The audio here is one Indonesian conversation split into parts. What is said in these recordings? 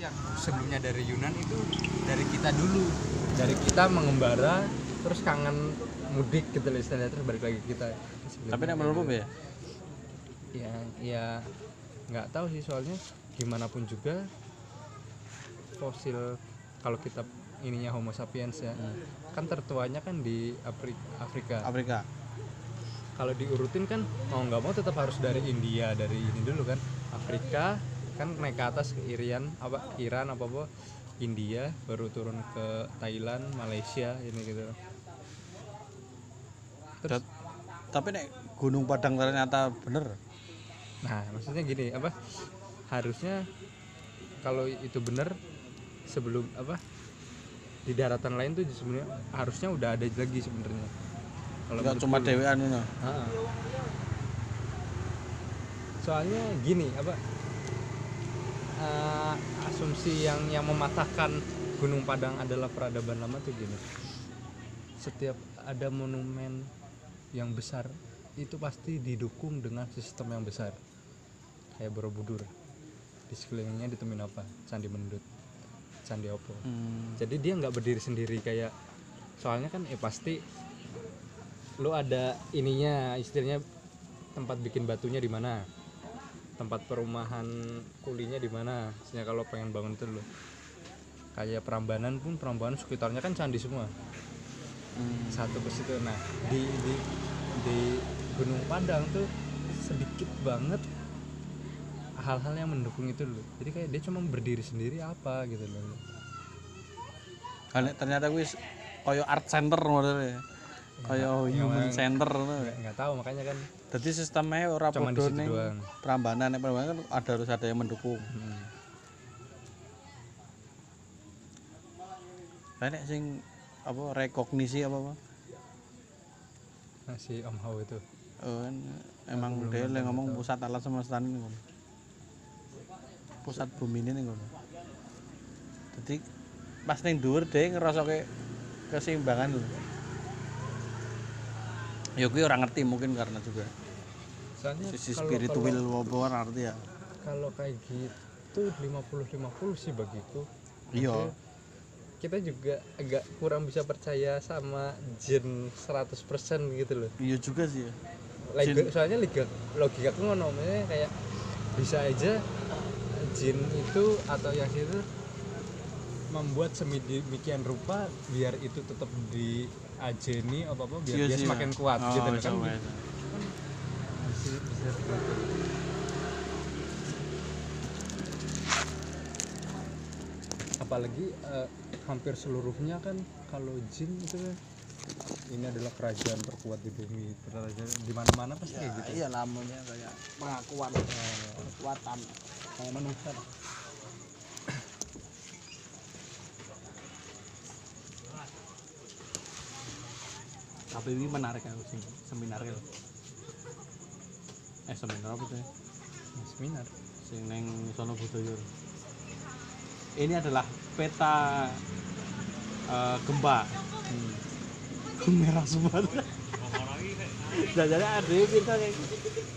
yang sebelumnya dari Yunan itu dari kita dulu. Dari kita mengembara terus kangen mudik gitu loh istilahnya terus balik lagi kita. Sebelumnya tapi kayak menurutmu ya? Ya ya nggak tahu sih soalnya gimana pun juga fosil kalau kita ininya Homo sapiens ya kan tertuanya kan di Afri- Afrika. Afrika. Kalau diurutin kan mau nggak mau tetap harus dari India dari ini dulu kan Afrika kan naik ke atas ke Irian apa Iran apa apa India baru turun ke Thailand Malaysia ini gitu. Terus? Dat- tapi nek Gunung Padang ternyata bener. Nah maksudnya gini apa harusnya kalau itu benar sebelum apa di daratan lain tuh sebenarnya harusnya udah ada lagi sebenarnya. Kalau nggak cuma dewean ngono Ha-ha. soalnya gini apa eh, asumsi yang yang mematahkan Gunung Padang adalah peradaban lama tuh gini? Setiap ada monumen yang besar itu pasti didukung dengan sistem yang besar. Kayak Borobudur. Di sekelilingnya ditemuin apa Candi Mendut Candi Opo. Hmm. jadi dia nggak berdiri sendiri kayak soalnya kan eh pasti lu ada ininya istilahnya tempat bikin batunya di mana tempat perumahan kulinya di mana? Misalnya kalau pengen bangun itu lo kayak Prambanan pun Prambanan sekitarnya kan candi semua. Hmm. satu ke situ. Nah di di di Gunung Padang tuh sedikit banget hal-hal yang mendukung itu loh jadi kayak dia cuma berdiri sendiri apa gitu loh. Kan ternyata kuwi koyo art center modelnya. Koyo Ya, human center. nggak tahu makanya kan jadi sistemnya ora Cuma di podo ning doang. Prambanan nek Prambanan kan ada harus ada yang mendukung hmm, nek sing apa rekognisi apa apa masih Om Hao itu Oh, kan emang dia yang ngomong pusat alam semesta ini. Pusat bumi ini ngono. Jadi pas ning dhuwur dia ngerasa kayak keseimbangan lho. Ya gue orang ngerti mungkin karena juga soalnya sisi kalau- spiritual ora ngerti ya. kalau kayak gitu 50-50 sih bagiku Iya. Kita juga agak kurang bisa percaya sama jin 100% gitu loh Iya juga sih ya. Lagi- soalnya logika logika aku ngono kayak bisa aja jin itu atau yang itu membuat sedemikian rupa biar itu tetap diajeni apa apa biar Iya dia sih, semakin ya. kuat Oh, gitu kan begitu. Apalagi eh, hampir seluruhnya kan kalau jin itu kan ini adalah kerajaan terkuat di bumi di mana-mana pasti kayak gitu Iya lamunnya kayak pengakuan kekuatan kayak manusia. Tapi ini menarik sih seminar. Eh seminar apa tuh? seminar Sing neng sono budaya. Ini adalah peta eh, gempa. Hmm. merah semua jadi ada yang kita gitu.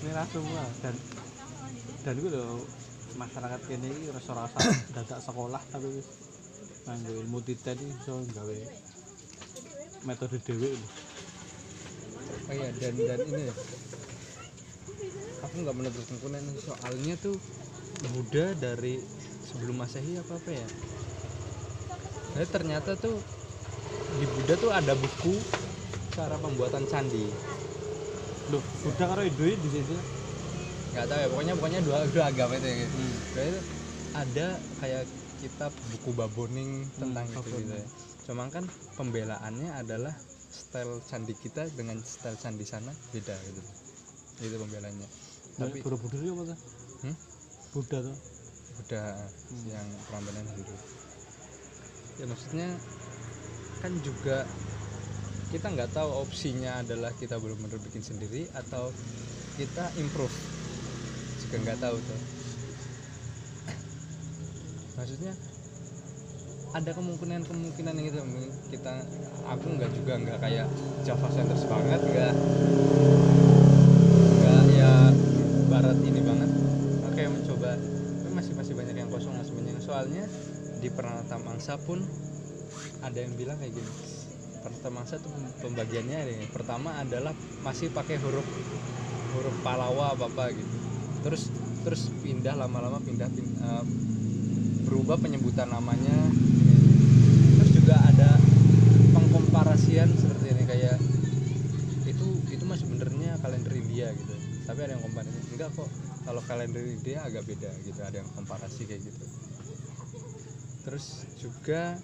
merah semua dan dan gue loh masyarakat kini ini rasa-rasa dadak sekolah tapi wis nganggo ilmu titet iki iso gawe metode dhewe lho. oh iya dan dan ini aku nggak menutup kemungkinan soalnya tuh Buddha dari sebelum masehi apa apa ya Jadi ternyata tuh di Buddha tuh ada buku cara pembuatan candi Loh, Buddha karo Hindu di situ. nggak tahu ya pokoknya pokoknya dua dua agama itu ya gitu. Hmm. Jadi itu ada kayak kitab buku baboning tentang itu gitu ya. Cuma kan pembelaannya adalah style candi kita dengan style candi sana beda gitu. Itu pembelanya. Tapi Borobudur itu apa tuh? Hmm? Buddha tuh. udah yang Prambanan dulu. Ya maksudnya kan juga kita nggak tahu opsinya adalah kita belum benar bikin sendiri atau kita improve juga nggak tahu tuh maksudnya ada kemungkinan kemungkinan yang gitu kita aku nggak juga nggak kayak Java Centers banget nggak nggak ya barat ini banget. Oke mencoba tapi masih masih banyak yang kosong masih banyak soalnya di Pranata Mangsa pun ada yang bilang kayak gini. Pranata Mangsa tuh pembagiannya ini pertama adalah masih pakai huruf huruf Palawa apa apa gitu. Terus terus pindah lama-lama pindah, pin- eh, berubah penyebutan namanya. Terus juga ada pengkomparasian seperti ini kayak itu itu mah sebenarnya kalender India gitu. Tapi ada yang enggak kok kalau kalender India agak beda gitu ada yang komparasi kayak gitu. Terus juga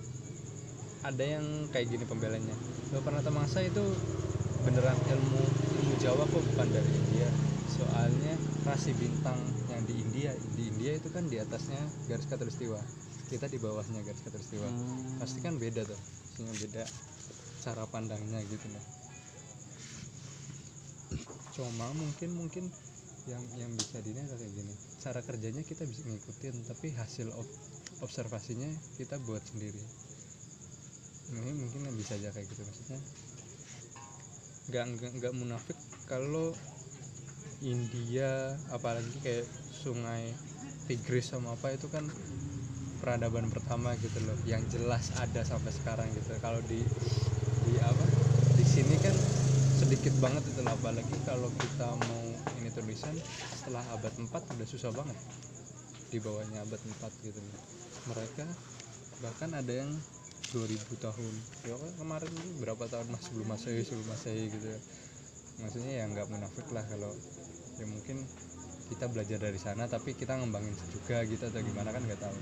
ada yang kayak gini pembelanya. Lo pernah mangsa itu beneran ilmu ilmu Jawa kok bukan dari India. Soalnya rasi bintang yang di India di India itu kan di atasnya garis katulistiwa. Kita di bawahnya garis katulistiwa. Hmm. pasti kan beda tuh pastinya beda cara pandangnya gitu loh cuma mungkin mungkin yang yang bisa adalah kayak gini. Cara kerjanya kita bisa ngikutin tapi hasil ob- observasinya kita buat sendiri. Ini mungkin yang bisa aja kayak gitu maksudnya. Nggak nggak nggak munafik kalau India apalagi kayak sungai Tigris sama apa itu kan peradaban pertama gitu loh yang jelas ada sampai sekarang gitu. Kalau di di apa? Di sini kan sedikit banget itu loh apalagi kalau kita mau ini tulisan setelah abad 4 udah susah banget di bawahnya abad 4 gitu loh mereka bahkan ada yang 2000 tahun ya kan kemarin berapa tahun mas sebelum masehi sebelum masehi gitu ya. Maksudnya ya nggak munafik lah kalau ya mungkin kita belajar dari sana tapi kita ngembangin juga gitu atau gimana kan nggak tahu.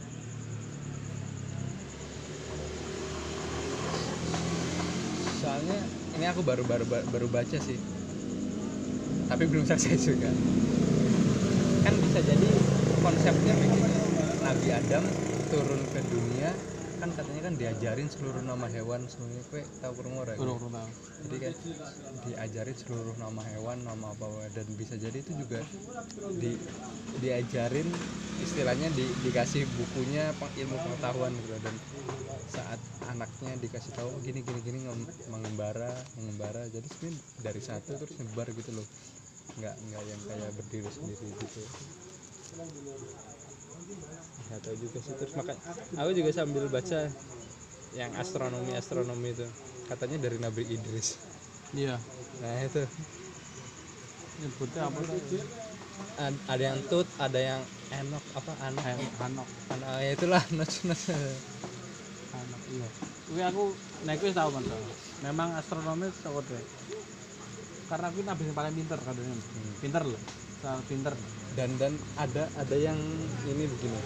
Soalnya ini aku baru baru baru baca sih. Tapi belum selesai juga. Kan bisa jadi konsepnya begini Nabi Adam turun ke dunia kan katanya kan diajarin seluruh nama hewan semuanya kue tahu kurang ora ya? Kurang kurang jadi kan diajarin seluruh nama hewan nama apa dan bisa jadi itu juga di diajarin istilahnya di, dikasih bukunya ilmu pengetahuan gitu. Dan anaknya dikasih tahu "Oh, gini gini gini ngem- mengembara mengembara. Jadi sebenarnya dari satu terus nyebar gitu loh. Nggak nggak yang kayak berdiri sendiri gitu. Nggak tahu juga sih. Terus makanya aku juga sambil baca yang astronomi astronomi itu. Katanya dari Nabi Idris. Iya. nah itu. Nyebutnya apa sih? Ad- ada yang tut ada yang enok apa anak? Eh, Hanok. anak ya itulah not not Hanok iya. Kuwi aku nek kuwi tau tau. Memang astronomi deh. Karena kuwi nabi paling pinter kadang Pinter loh. Sangat pinter. dan dan ada ada yang ini begini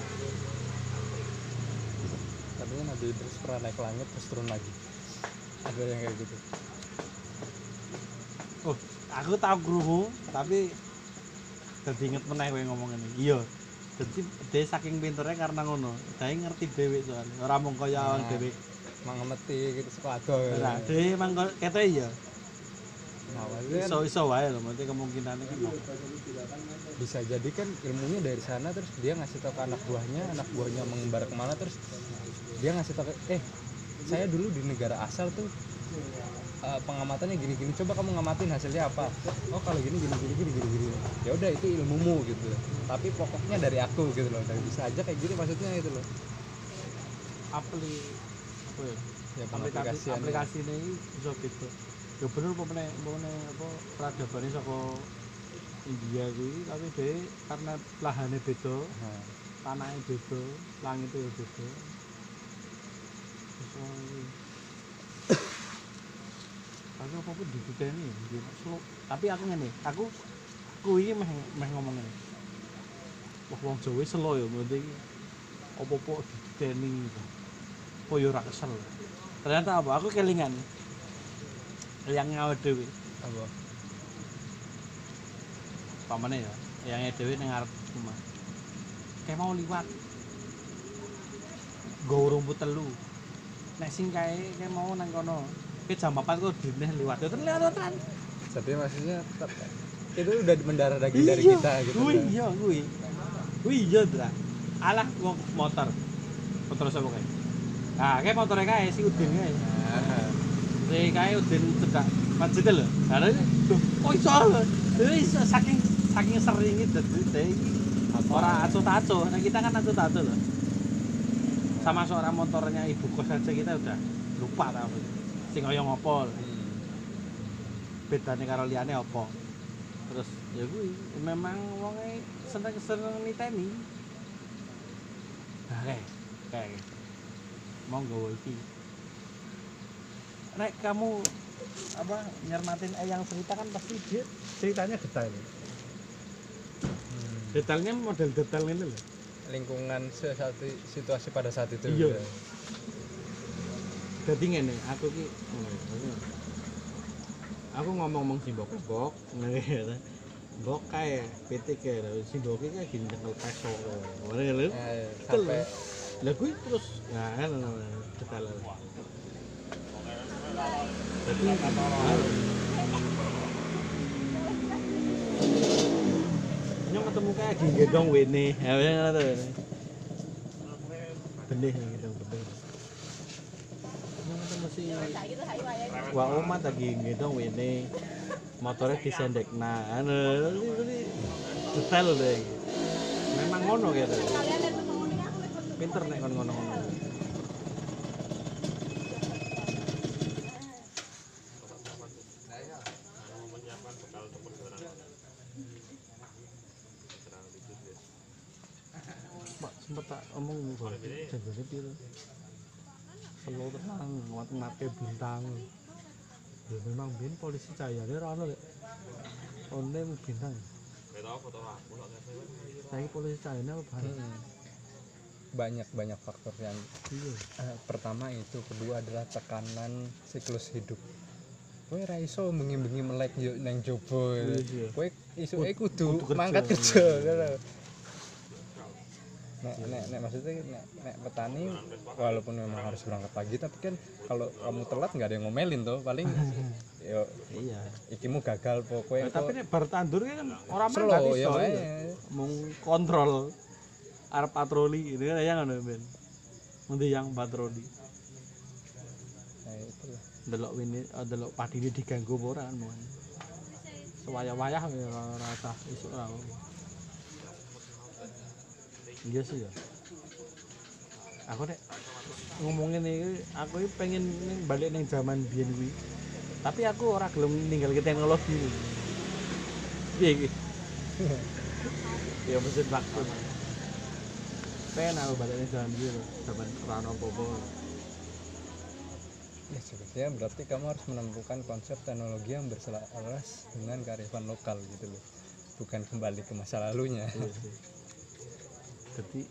katanya Nabi Idris pernah naik langit terus turun lagi ada yang kayak gitu Oh, aku tahu krungu tapi dadi inget meneh kowe ngomong ini. Iya. Dadi dia saking pinternya karena ngono. Dia ngerti dhewe soalnya. Ora mung kaya Nah. dhewe. mengemeti gitu sepatu Nah, dhewe emang kete iya. nah, kan Iso iso wae lho, berarti kemungkinannya kan. bisa jadi kan ilmunya dari sana terus dia ngasih tahu ke anak buahnya anak buahnya mengembara ke mana terus dia ngasih tahu ke- eh saya dulu di negara asal tuh eh, pengamatannya gini gini coba kamu ngamatin hasilnya apa? Oh kalau gini gini gini gini gini gini. Ya udah itu ilmumu gitu tapi pokoknya dari aku gitu loh. Dari bisa aja kayak gini maksudnya gitu loh. Apli apa ya? ya aplikasi aplikasi ini bisa gitu ya bener apa meneh apa peradabannya saka India kuwi tapi dia karena lahannya beda Nah, tanahnya beda langitnya ya beda. Terus, iya. Tapi apa pun ya Selo- tapi aku ngene aku aku ini meh meh ngomong ngene wah wong Jawa selo ya berarti apa-apa dibukeni gitu. Oh ya ora kesel? Ternyata apa? Aku kelingan. Yang ngawe dewe apa? Pamane ya yang ning ngarep rumah. Kayak mau liwat. Nggo rumput telu. Nek sing kae kayak mau nang kono ke jam 4 kok dine liwat ya terus liwat kan. Jadi maksudnya tetap itu udah mendarah daging dari Iya, kita gitu kuwi kan. iya kuwi kuwi iya dra alah wong motor. Motor sapa kae nah kayak motornya kae si Udin kae si kae Udin cedak. Masjid lho. Karena kok iso? Lho Jadi iso saking saking sering dadi dadi ora acuh-acuh nah kita kan acuh-acuh lho. Sama suara motornya ibu kos aja kita udah lupa tau sing kaya ngopo Hmm. bedane karo liyane apa terus ya kuwi memang wonge seneng seneng niteni nah kayak kayak monggo iki Nek kamu apa nyermatin Eyang cerita kan pasti dia ceritanya detail. Hmm. Detailnya model detail ini loh. lingkungan sesuatu situasi pada saat itu Iya. ya. Jadi ngene, aku ki ngene, aku- aku ngomong-ngomong si Bok Bok, ngene Bok kae PT kae lho, si Bok ki kayak gini nyekel peso kok. Ngene lho. Eh, Betul, sampai Lah kuwi terus nah kan detail. Jadi Nyong ketemu kayak gini gendong wene. Ya wene ngono to. Benih gitu benih. Si Wa Oma lagi gendong wene. Motornya disendek nah, anu ini detail deh. Memang ngono gitu. Pinter nek kon ngono-ngono. Pak, sempet tak omong. Jagone piro? Selo tenang, mati bintang. Ya memang bin polisi cahayane ora ono lek. One mu bintang. Saya polisi cahayane apa bahan? Hmm. banyak banyak faktor yang Iya. eh, pertama itu kedua adalah tekanan siklus hidup kowe ra iso bengi-bengi melek yo nang jobo Iya, iya. kowe isuke Kudu- mangkat kerja ngono. Nek nek nek maksudnya nek, nek petani walaupun memang harus berangkat pagi tapi kan kalau kamu telat nggak ada yang ngomelin tuh paling yo Iya. ikimu gagal pokoknya Nah, tapi nek bar tandur kan orang slow mangkat ya iso. wae. iya. Mung kontrol arep patroli ini kan yang ngono ben. Mundi yang patroli. nah itulah Delok wini eh, delok padi ini diganggu apa ora kan mon. Sewayah-wayah ya ora ora usah isuk ora. Iya sih ya. Aku nek ngomongin ini, aku ini pengen balik ning zaman biyen kuwi. Tapi aku ora gelem ninggal ke teknologi. Piye iki? ya mesin waktu. Pengen aku balik ning zaman biyen, zaman ora ono apa-apa. Ya sebetulnya berarti kamu harus menemukan konsep teknologi yang berselaras dengan kearifan lokal gitu loh bukan kembali ke masa lalunya Iya. Jadi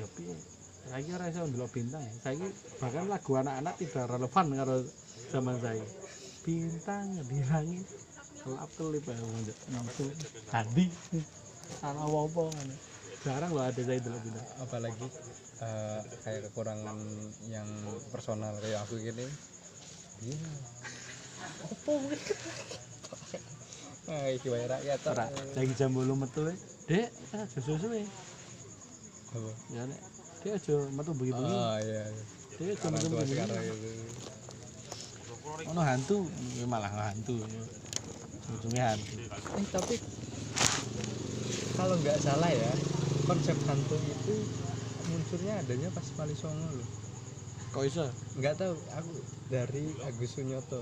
ya piye? Saiki ora iso ndelok bintang. Saiki bahkan lagu anak-anak tidak relevan karo zaman saya. Bintang di langit kelap kelip ya langsung tadi ana apa. Jarang loh ada saya ndelok bintang. apalagi eh, kayak kekurangan yang personal kayak aku gini iya apa nah iki wae rakyat. Ora lagi jam 8 metu e. Dek, susu-susu e. Apa? Ya nek dia aja metu bengi-bengi. oh iya Dia aja metu sekarang gitu Ono hantu, ya malah hantu. Ujungnya hantu. eh tapi kalau nggak salah ya konsep hantu itu munculnya adanya pas Wali Songo loh Kok iso? nggak tahu aku dari Agus Sunyoto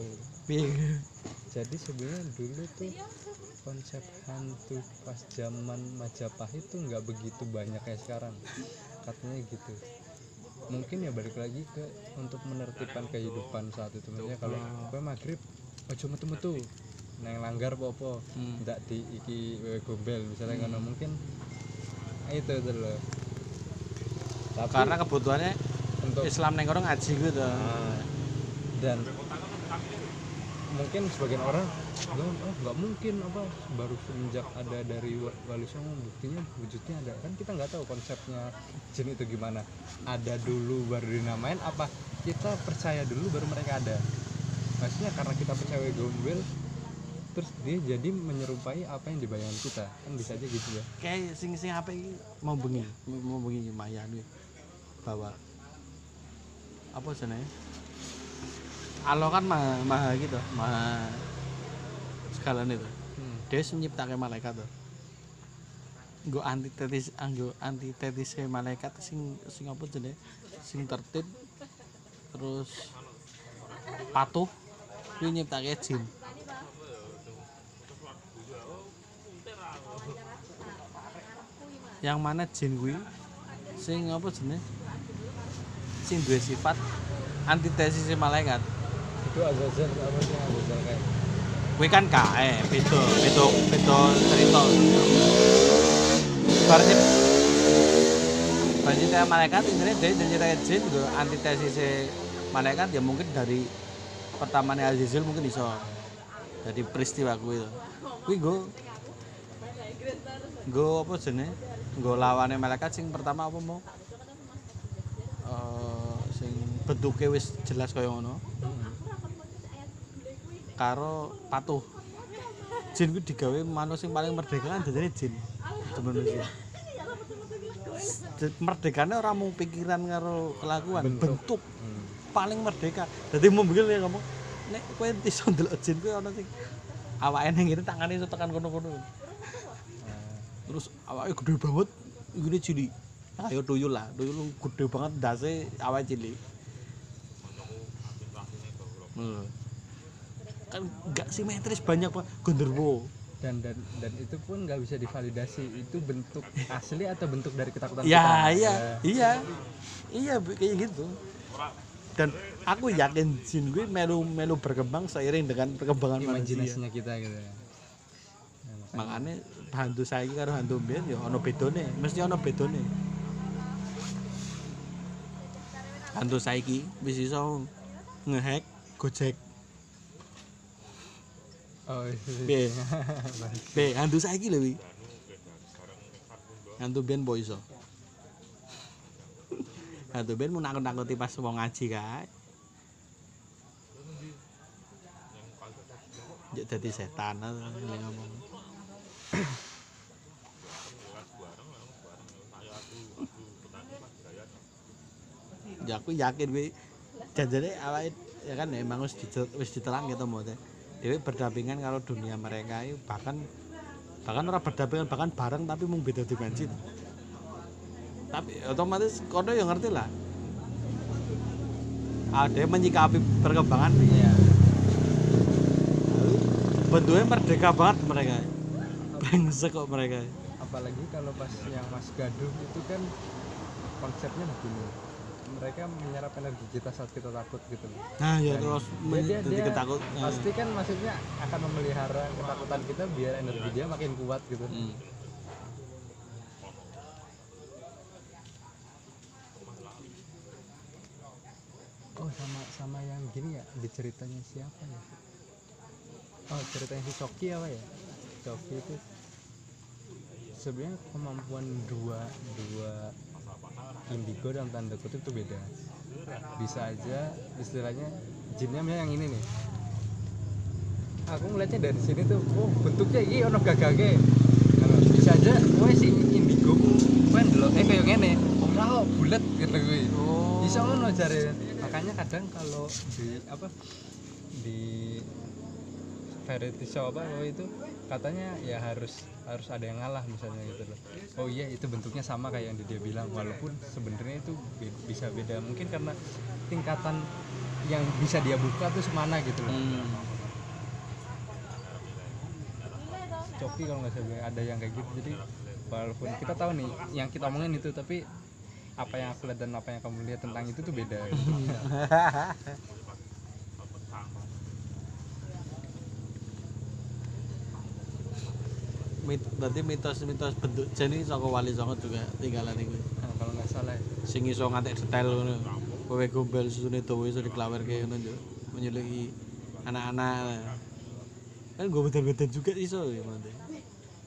jadi sebenarnya dulu tuh konsep hantu pas zaman Majapahit tuh nggak begitu banyak kayak sekarang. Katanya gitu. Mungkin ya balik lagi ke untuk menertibkan kehidupan saat itu. Maksudnya kalau gue maghrib ojo metu metu neng langgar popo Hmm. ndak di iki gombel misalnya ngono. Mungkin itu tuh loh. Tapi Karena kebutuhannya untuk Islam neng orang ngaji gitu. Nah, dan mungkin sebagian orang bilang, oh nggak mungkin apa baru semenjak ada dari Wa- Wali Songo buktinya wujudnya ada. Kan kita nggak tahu konsepnya jin itu gimana. Ada dulu baru dinamain apa kita percaya dulu baru mereka ada? Maksudnya karena kita percaya gombel terus dia jadi menyerupai apa yang dibayangkan kita. Kan bisa aja gitu ya. Kayak sing sing apa ini? Mau bengi, mau bengi Maya nih bahwa apa jenenge? Allah kan maha, maha gitu, maha sekalian itu. hmm. Dia menciptakan malaikat tuh. nggo antitesis anggo antitesis malaikat sing sing apa jenenge sing tertib terus patuh kuwi nyiptake jin yang mana jin kuwi sing apa jenenge sing duwe sifat antitesis malaikat itu Azazal apa sih Azazal kayak kuwi kan kae beda beda beda cerita. Barnya kayak malaikat ini dia jadi jin gitu. Antitesis malaikat ya mungkin dari pertamanya Azizil mungkin iso dari peristiwa kuwi itu kuwi go go apa jenenge? Go lawane malaikat sing pertama apa mau? Eh, sing bentuke wis jelas kaya ngono karo patuh. Jin kuwi digawe manuk sing paling merdeka kan dadine jin. Itu manusia merdekane ora mung pikiran karo kelakuan Bentuk. bentuk, Hmm. paling merdeka. Dadi mau begil ya ngomong nek kowe iso ndelok jin kuwi ana sing awake ning ngene tangane iso tekan kono-kono. Nah, terus awake gede banget ngene cilik. Ayo tuyul lah tuyul gede banget ndase awake cilik. Hmm. Kan gak simetris banyak pak. Genderuwo dan dan dan itu pun nggak bisa divalidasi. Itu bentuk asli atau bentuk dari ketakutan ya kita? iya. Ya. iya. Iya kayak gitu. Dan aku yakin jin gue melu melu berkembang seiring dengan perkembangan manusia. Imajinasinya kita gitu ya. Makanya hantu saya karo hantu mbiyen ya ono bedone mesti ono bedone hantu saiki wis iso ngehack Gojek oh. Piye? Be, hantu saiki lho wi. Hantu ben po iso. Hantu ben mau nakut-nakuti pas wong ngaji kae. Jek dadi setan ah, ini ngomong. ya aku yakin wi janjane awake ya kan emang wis dite- wis ditelan gitu mau dewe berdampingan kalau dunia mereka itu bahkan bahkan orang berdampingan bahkan bareng tapi mung beda dimensi. Tapi otomatis kono yang ngerti lah. Ada yang menyikapi perkembangan. Iya. bentuknya merdeka banget mereka. Brengsek kok mereka. Apalagi kalau pas yang Mas Gaduh itu kan konsepnya begini mereka menyerap energi kita saat kita takut gitu loh nah ya Dan terus dia, dia, jadi dia ketakut nah. pasti kan maksudnya akan memelihara ketakutan kita biar energi dia makin kuat gitu Hmm. oh sama sama yang gini ya di ceritanya siapa ya oh ceritanya si Coki apa ya Coki itu sebenarnya kemampuan dua dua indigo dalam tanda kutip itu beda. Bisa aja istilahnya jinnya yang ini nih. Aku ngeliatnya dari sini tuh oh bentuknya ini ono gagage Nah, bisa aja kowe si indigo kowe ndelok eh kayak ngene. Ora kok bulet gitu kuwi. Oh. Bisa ngono jare. Makanya kadang kalau di apa di variety show apa itu katanya ya harus harus ada yang ngalah misalnya gitu loh oh iya itu bentuknya sama kayak yang dia bilang walaupun sebenarnya itu be- bisa beda mungkin karena tingkatan yang bisa dia buka tuh semana gitu loh Hmm. Coki kalau nggak salah ada yang kayak gitu jadi walaupun kita tahu nih yang kita omongin itu tapi apa yang aku lihat dan apa yang kamu lihat tentang itu tuh beda gitu. Mit, berarti mitos-mitos bentuk jen iki saka wali songo juga tinggalan iku. Nah, kalau nggak salah. Sing iso ngantek detail ngono. Kowe gombel susune dawa iso diklawerke ngono yo. Menyeliki anak-anak. Kan gue beda-beda juga iso ya.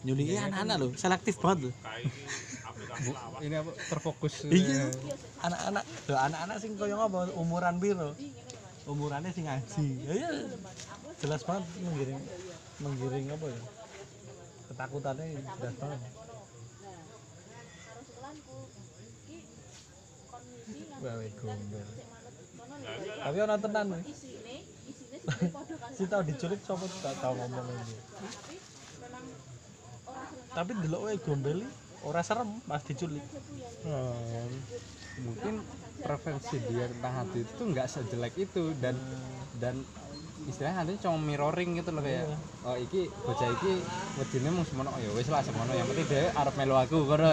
Nyuliki anak-anak lho, selektif banget lho. Ini apa terfokus Iya. Anak-anak, lho anak-anak sing koyo apa umuran piro? Umurannya sing ngaji. Ya. Jelas banget menggiring menggiring apa ya? Ketakutannya jelas banget. Wawe gombel Tapi orang tenan nih. si tau diculik coba gak tau ngomong ini. Tapi delok wae gombel iki ora serem pas diculik. Hmm, mungkin preferensi dia tentang hati itu tuh nggak sejelek itu dan dan istilahnya hatinya cuma mirroring gitu loh kayak oh iki bocah iki wedine mung semono oh ya wis lah semono yang penting dia arep melu aku kono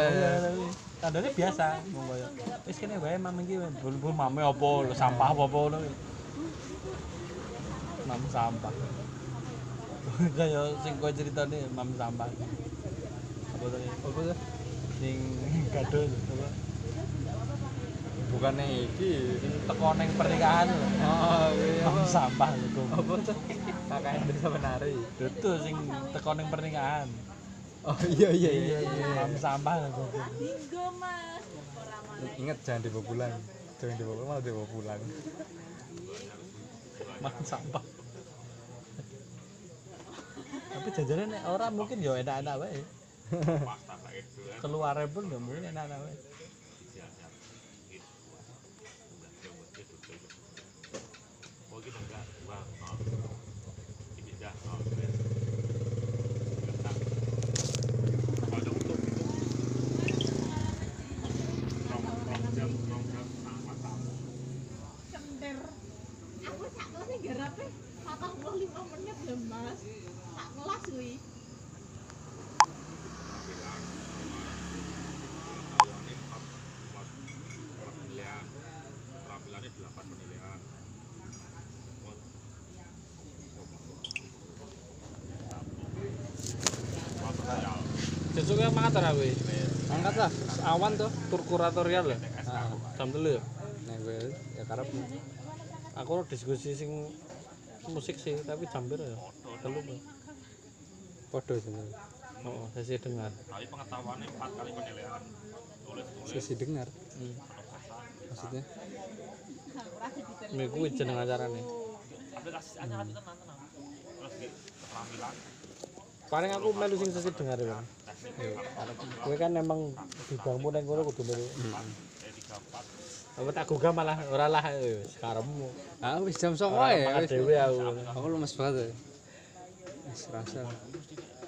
tandanya biasa mau koyo wis kene wae mam iki bul bul mame apa lho sampah apa apa lho. Mam sampah. Kaya sing kowe ceritane mam sampah. Apa tadi? Apa tuh sing gadul apa bukannya iki teko ning pernikahan. Oh iya. Sampah lho apa? Tuh kakak Indra menari itu sing teko ning pernikahan. Oh iya iya iya iya. Mam sampah lho. Bingo mas. Ingat jangan dibawa pulang. Jangan dibawa pulang malah dibawa pulang. Mam sampah. Tapi jajaran nek ora mungkin ya enak-enak wae. Keluar pun ya mungkin enak-enak wae Cender. Aku sak kelas e garape 45 menit lho mas. Sak kelas kuwi. Sesuk mangkat ora kowe? Mangkat lah, awan tuh tur kuratorial ya. Jam telu ya. nah gue ya karep Aku ora diskusi sing musik sih, tapi jam ya? Telu Pak. podo sebenarnya Oh, sesi dengar. sesi dengar Hmm. maksudnya kuwi jeneng acarane. Paling aku melu sing sesi dengar ya. Kowe kan emang bidangmu nang kono kudu melu. Apa tak gugah malah ora lah wis karepmu. ah wis jam songo Ora ya makan wis. dhewe aku. aku lemes banget wis rasa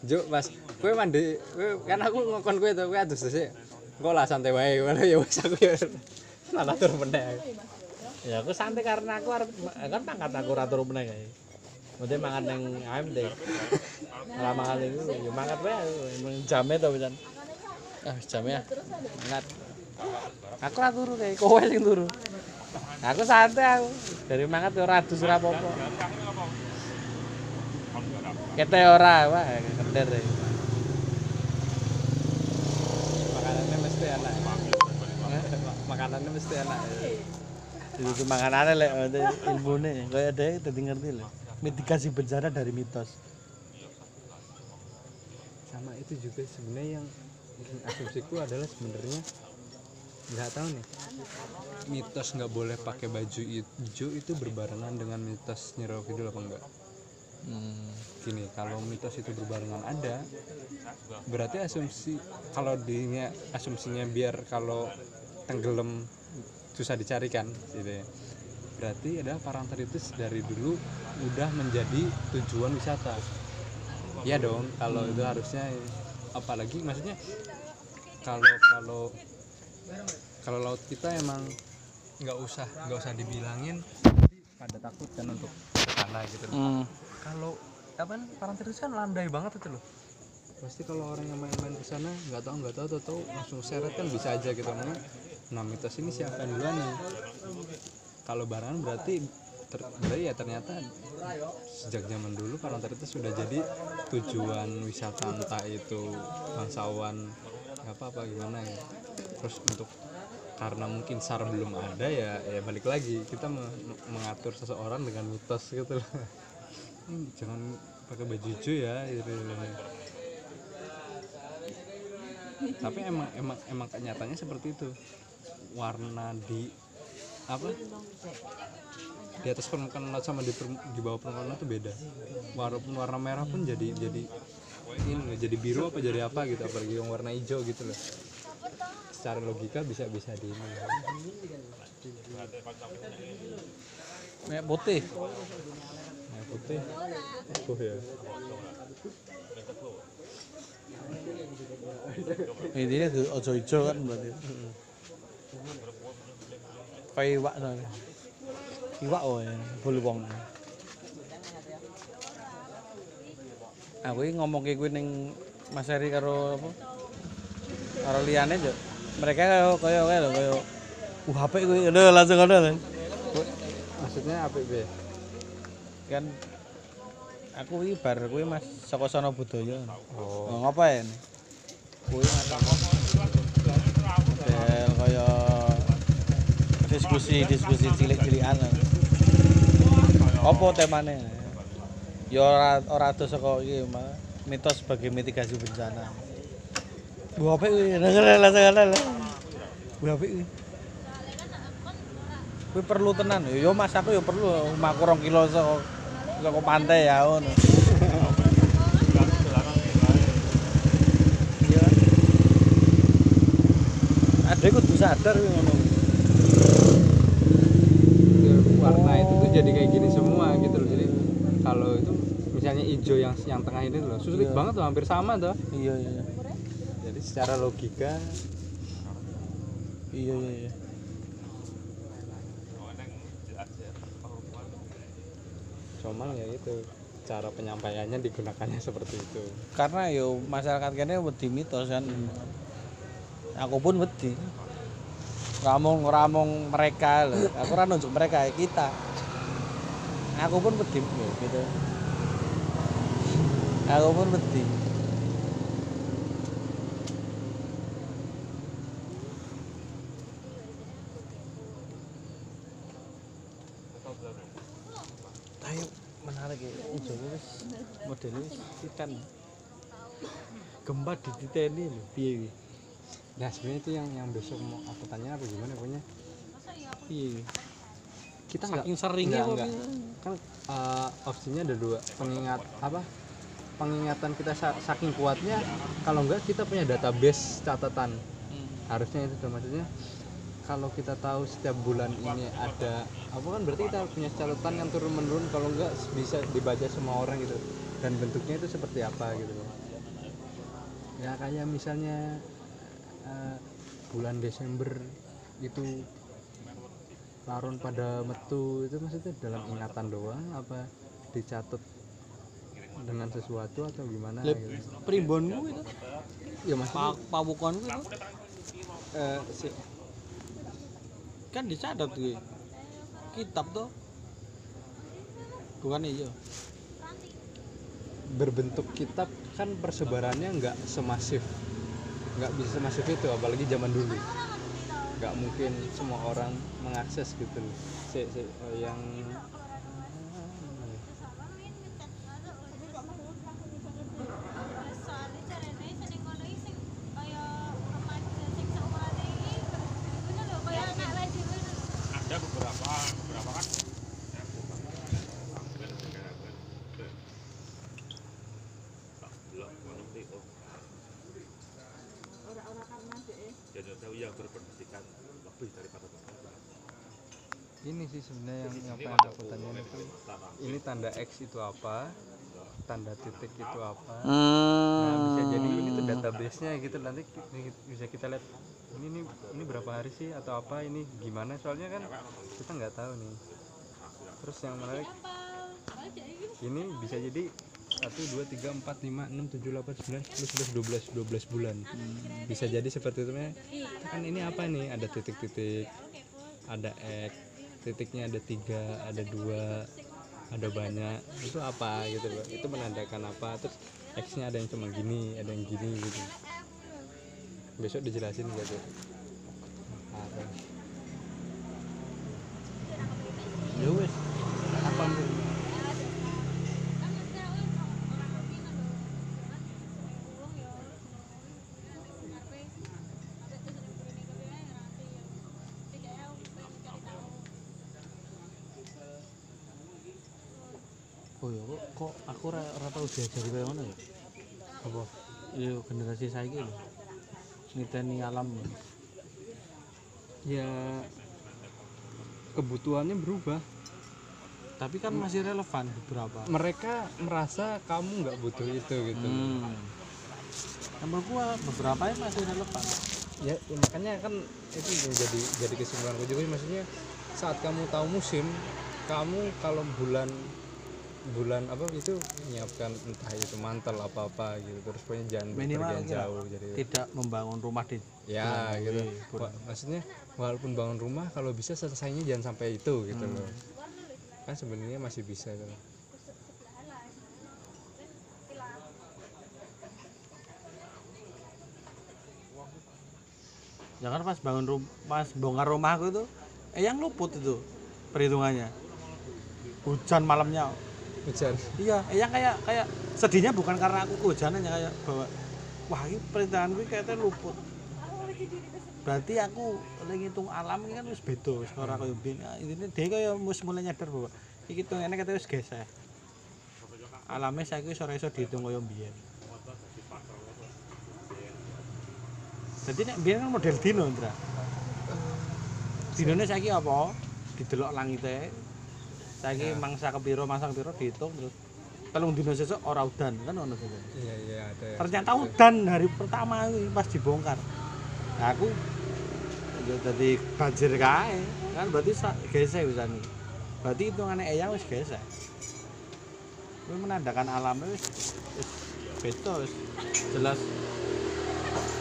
Juk, Mas, kowe mandi, kowe kan aku ngokon kowe to, kowe adus sih. Engko lah santai wae, ngono ya wis aku ya. Malah tur meneh. Ya aku santai karena aku arep kan mangkat aku ora turu meneh kae. Mesti mangan ning AMD. Ora mangan iku ya mangkat wae emang jame to pisan. Ah jame ya. Mangat. Aku ora turu kae, kowe sing turu. Aku santai aku. Dari mangkat ya ora adus ora apa-apa. Kete ora, wah ya. Makanannya mesti enak. Makanannya mesti enak. Itu makanane lek ilmune kaya ada dadi ngerti lho. Mitigasi bencana dari mitos. Sama itu juga sebenarnya yang asumsiku adalah sebenarnya nggak tahu nih mitos nggak boleh pakai baju hijau itu berbarengan dengan mitos Nyi Kidul apa enggak Hmm. gini kalau mitos itu berbarengan ada berarti asumsi kalau dinya asumsinya biar kalau tenggelam susah dicarikan gitu ya berarti adalah Parangtritis dari dulu udah menjadi tujuan wisata. Iya dong kalau itu harusnya apalagi maksudnya kalau kalau kalau laut kita emang nggak usah nggak usah dibilangin pada takut kan untuk sana gitu Hmm. kalau apa Parangtritis kan landai banget itu loh. Pasti kalau orang yang main-main ke sana nggak tahu nggak tahu tahu langsung seret kan bisa aja gitu. Namanya nah mitos ini siapa duluan nih kalau barangan berarti ter, berarti ya ternyata sejak zaman dulu Parangtritis sudah jadi tujuan wisata entah itu bangsawan apa apa gimana ya. Terus untuk karena mungkin SAR belum ada ya ya balik lagi. Kita me- mengatur seseorang dengan mitos gitu loh. "Hmm, jangan pakai baju hijau ya gitu. tapi emang emang emang kenyataannya seperti itu. Warna di apa? Di atas permukaan laut sama di, per- di bawah permukaan laut itu beda. Walaupun warna merah pun jadi jadi ini jadi biru apa jadi apa gitu apalagi yang warna hijau gitu loh. Secara logika bisa bisa di ini. Mek putih. Putih. Oh ya. Intinya ojo ijo kan berarti kayak iwak soalnya iwak oh ya bulu wong. Aku ini ngomong kayak gue neng Mas Eri karo apa? Karo liane jo mereka kayak kayak kayak lho kayak uh HP gue udah langsung kan maksudnya apa be? Kan aku ini bar gue mas saka sono budaya oh oh, ngapain gue mas Del kaya diskusi diskusi cilik-cilikan. Apa temanya ya ora ora ada saka iki mitos sebagai mitigasi bencana. Bu apik kuwi? Bu apik kuwi? Kuwi perlu tenan. Yo mas aku yo perlu omahku 2 kilo saka saka pantai ya ngono. Ada kudu sadar ngono jadi kayak gini semua gitu loh. Jadi kalau itu misalnya hijau yang yang tengah ini loh sulit Iya. banget tuh hampir sama tuh. Iya iya jadi secara logika iya iya iya. Cuman ya itu cara penyampaiannya digunakannya seperti itu. Karena yo masyarakat kene wedi mitos kan. Aku pun wedi. Ramong ramong mereka lho aku ora nunjuk mereka kita aku pun wedi yo, gitu. Aku pun wedi. Ayo menarik ya wis model wis ikan gempa di titeni lho piye nah sebenarnya itu yang yang besok mau aku tanya apa gimana pokoknya? Piye kita nggak saking seringnya nggak, kan eh, opsinya ada dua. Pengingat apa? Pengingatan kita sa- saking kuatnya kalau enggak kita punya database catatan. Harusnya itu maksudnya kalau kita tahu setiap bulan ini ada apa kan berarti kita punya catatan yang turun menurun kalau enggak bisa dibaca semua orang gitu. Dan bentuknya itu seperti apa gitu. Ya kayak misalnya eh, bulan Desember itu larun pada metu itu maksudnya dalam ingatan doang apa dicatat dengan sesuatu atau gimana Lep, gitu? primbonmu itu? Ya maksudnya pa itu? Eh, si kan dicatat gue kitab tuh. Bukan iya. Berbentuk kitab kan persebarannya nggak semasif. Nggak bisa semasif itu apalagi zaman dulu. Nggak mungkin semua orang mengakses gitu loh. Si, si, oh, yang ada beberapa beberapa kan? Jadi berpendidikan lebih daripada bapak ini sih sebenarnya yang, yang pengen ada aku tanyain itu. ini tanda X itu apa? Tanda titik itu apa? Hmm. nah bisa jadi ini tuh database nya gitu. Nanti bisa kita lihat ini ini ini berapa hari sih atau apa? Ini gimana? Soalnya kan kita nggak tahu nih. Terus yang menarik ini bisa jadi 1, 2, 3, 4, 5, 6, 7, 8, 9, 10, 11, 12, 12 bulan. Bisa jadi seperti itu. Kan ini apa nih? Ada titik-titik ada X titiknya ada tiga ada dua ada banyak. Itu apa gitu loh itu menandakan apa? Terus X nya ada yang cuma gini ada yang gini gitu. Besok dijelasin gitu ya wes apa oh ya kok, kok aku tau diajari kaya ngono ya? Apa? Ya generasi saiki lho. Niteni alam ya kebutuhannya berubah. Tapi kan masih relevan beberapa. Mereka merasa kamu nggak butuh itu gitu. Hmm. menurut gua beberapa yang masih relevan. Ya, ya makanya kan itu jadi jadi kesimpulanku juga. Maksudnya saat kamu tahu musim kamu kalau bulan bulan apa itu menyiapkan entah itu mantel apa apa gitu terus pokoknya jangan Minimal bepergian kira- jauh jadi tidak membangun rumah di ya gitu. Mei, Wa- maksudnya walaupun bangun rumah kalau bisa selesainya jangan sampai itu gitu loh. Kan sebenarnya masih bisa gitu. jangan pas bangun rumah pas bongkar rumahku itu eh yang luput itu perhitungannya. Hujan malamnya hujan. Iya eh yang kayak kayak sedihnya bukan karena aku kehujanan ya kayak bahwa wah ini perhitungan gue kayaknya luput. Berarti aku lagi ngitung alam ini kan wis beda koyo biyen Ah, intine dia kaya wis mulai nyadar bahwa iki hitungane kata wis geseh alamnya saya ora iso dihitung kaya biyen jadi nek biyen kan model dino Ndra. Dinone saiki apa? Didelok langite saiki mangsa kepiro mangsa kepiro dihitung terus telung dino sesuk ora udan kan ono gitu iya iya ada. Ya ternyata udan hari pertama itu pas dibongkar. Nah, aku ya jadi banjir kae kan berarti gesek bisa nih berarti hitungannya eyang wis gesek. Itu menandakan alamnya wis wis beda wis jelas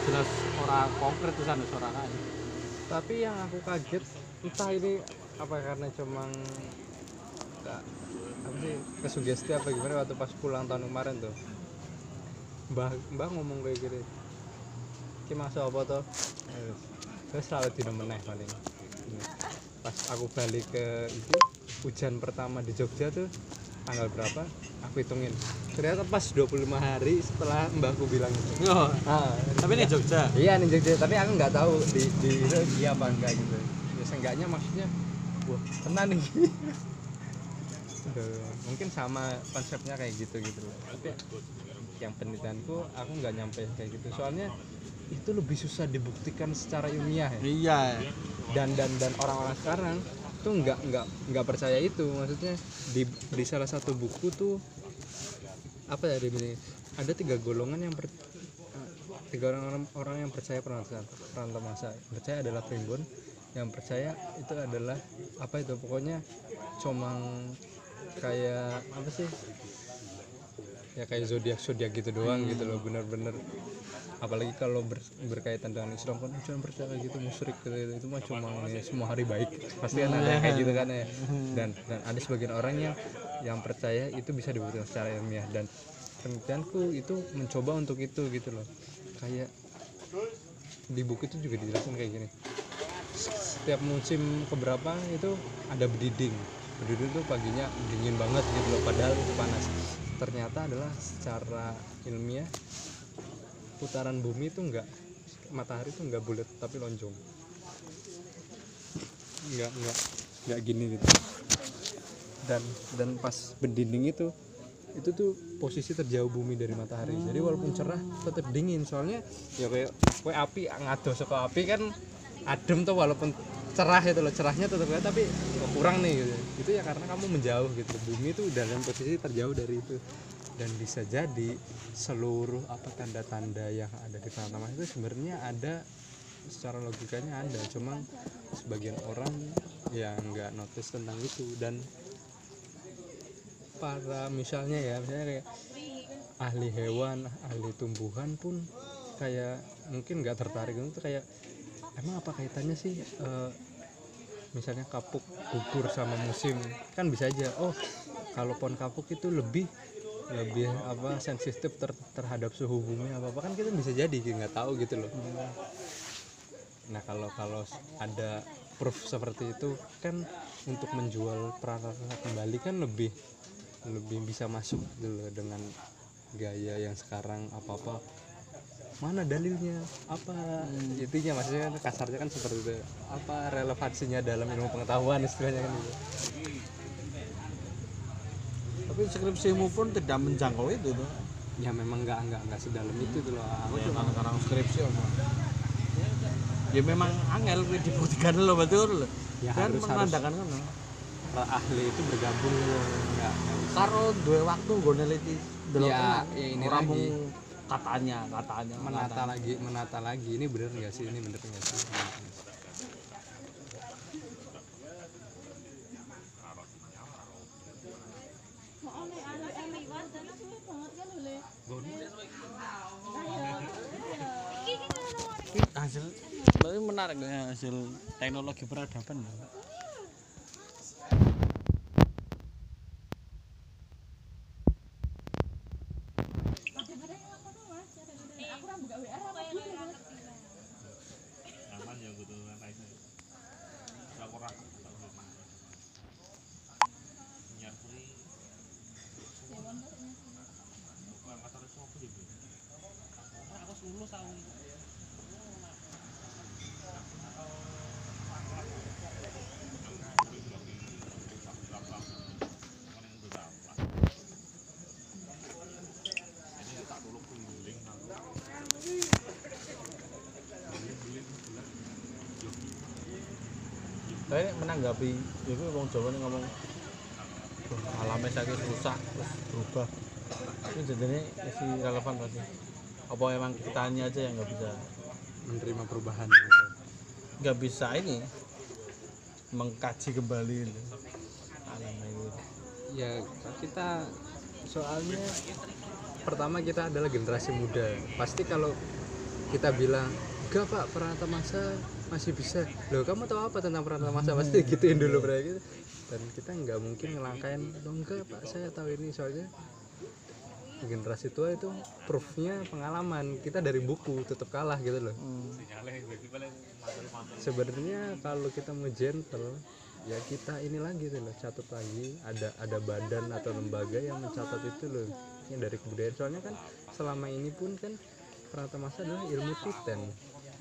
jelas ora konkret tuh sana ora kae. Tapi yang aku kaget entah ini apa karena cuma nggak apa sih kesugesti apa gimana waktu pas pulang tahun kemarin tuh? Mbah mbah ngomong kayak gini. Ki masuk apa tuh terus selalu tidak meneh paling Ini. pas aku balik ke itu hujan pertama di Jogja tuh tanggal berapa? Aku hitungin. Ternyata pas 25 hari setelah mbahku bilang itu oh, ah, tapi ini Jogja? Iya nih Jogja, tapi aku nggak tahu di di itu iya apa enggak gitu. Ya seenggaknya maksudnya, wah kena nih. Mungkin sama konsepnya kayak gitu gitu loh. Tapi yang penelitianku aku nggak nyampe kayak gitu. Soalnya itu lebih susah dibuktikan secara ilmiah ya. iya Dan dan dan orang-orang sekarang tuh nggak nggak nggak percaya itu. Maksudnya di di salah satu buku tuh apa ya dia ada tiga golongan yang per, tiga orang orang yang percaya perantau perantau masa percaya adalah primbon yang percaya itu adalah apa itu pokoknya comang kayak apa sih? Ya kayak zodiak zodiak gitu doang gitu loh bener-bener. Apalagi kalau ber- berkaitan dengan Islam kan jangan percaya gitu musyrik gitu, gitu. itu mah cuma ini semua hari baik. Pasti kan ada kayak gitu kan ya. Dan dan ada sebagian orang yang yang percaya itu bisa dibuktikan secara ilmiah. Dan penelitianku itu mencoba untuk itu gitu loh. Kayak di buku itu juga dijelasin kayak gini. Setiap musim keberapa itu ada bediding bediding itu paginya dingin banget gitu loh padahal itu panas. Ternyata adalah secara ilmiah putaran bumi itu enggak matahari itu enggak bulat tapi lonjong. Enggak enggak enggak gini gitu. Dan dan pas berdinding itu itu tuh posisi terjauh bumi dari matahari. Jadi walaupun cerah tetap dingin. Soalnya ya kayak kayak api ngado saka api kan adem tuh walaupun cerah itu loh cerahnya tetap ada tapi kok kurang nih gitu. Itu ya karena kamu menjauh gitu. Bumi itu dalam posisi terjauh dari itu. Dan bisa jadi seluruh apa tanda-tanda yang ada di Mars itu sebenarnya ada secara logikanya ada. Cuma sebagian orang yang nggak notice tentang itu. Dan para misalnya ya misalnya kayak ahli hewan ahli tumbuhan pun kayak mungkin nggak tertarik. Itu kayak emang apa kaitannya sih eh, misalnya kapuk gugur sama musim kan bisa aja oh kalau pohon kapuk itu lebih lebih apa sensitif ter- terhadap suhu bumi apa apa kan kita bisa jadi gitu, nggak tahu gitu loh. Nah kalau kalau ada proof seperti itu kan untuk menjual peralatan kembali kan lebih lebih bisa masuk gitu loh dengan gaya yang sekarang apa apa mana dalilnya? Apa? Intinya maksudnya kan kasarnya kan seperti itu. Apa relevansinya dalam ilmu pengetahuan istilahnya kan gitu. Tapi skripsimu pun tidak menjangkau itu tuh ya memang nggak nggak nggak sedalam itu tuh loh aku ya cuma sekarang skripsi om. Ya memang angel dibuktikan lo betul Ya, kan harus- menandakan kan ahli itu bergabung loh. nggak karo duwe waktu gue neliti Ya, ya ini ora lagi. Katanya katanya. Menata lagi menata lagi. Ini bener nggak sih? Ini bener nggak sih? Hasil tapi menarik ya hasil teknologi peradaban. loh. Aku rambut gawe arah apa gitu. Aman ya gitu kan aja. Ora kurang. Nyar free. Bukan kata reso apa ya, Bu? Ora aku lulus aku. Saya menanggapi itu wong Jawa nih ngomong "Duh, alamnya sakit rusak terus berubah. Ini jadinya masih relevan pasti. Apa emang kitanya aja yang nggak bisa menerima perubahan nggak bisa ini mengkaji kembali ini. alamnya itu. ya kita soalnya pertama kita adalah generasi muda pasti kalau kita bilang enggak pak peranata masa masih bisa. Loh kamu tahu apa tentang peranata masa? Pasti gituin dulu mereka gitu. Dan kita nggak mungkin ngelangkain. Loh enggak pak saya tahu ini soalnya. Generasi tua itu proofnya pengalaman. Kita dari buku tetap kalah gitu loh. Sebenarnya kalau kita mau gentle ya kita ini lagi tuh loh catat lagi. Ada ada badan atau lembaga yang mencatat itu loh. Yang dari kebudayaan. Soalnya kan selama ini pun kan peranata masa adalah ilmu titen.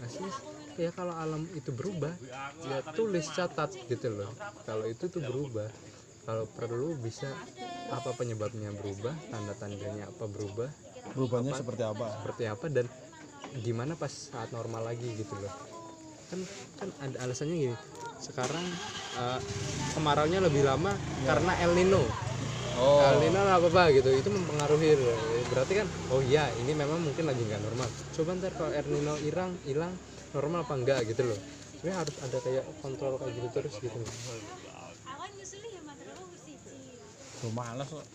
Masih ya kalau alam itu berubah ya tulis catat gitu loh. Kalau itu tuh berubah. Kalau perlu bisa apa penyebabnya berubah tanda tandanya apa berubah Berubahnya seperti apa? seperti apa dan gimana pas saat normal lagi gitu loh. Kan kan ada alasannya gini. Sekarang kemaraunya lebih lama karena El Nino. Oh, El Nino apa apa gitu itu mempengaruhi. Berarti kan oh iya ini memang mungkin lagi nggak normal. Coba ntar kalau El Nino hilang hilang normal apa enggak gitu loh sebenarnya harus ada kayak kontrol kayak gitu terus gitu nyusuli ya males kok.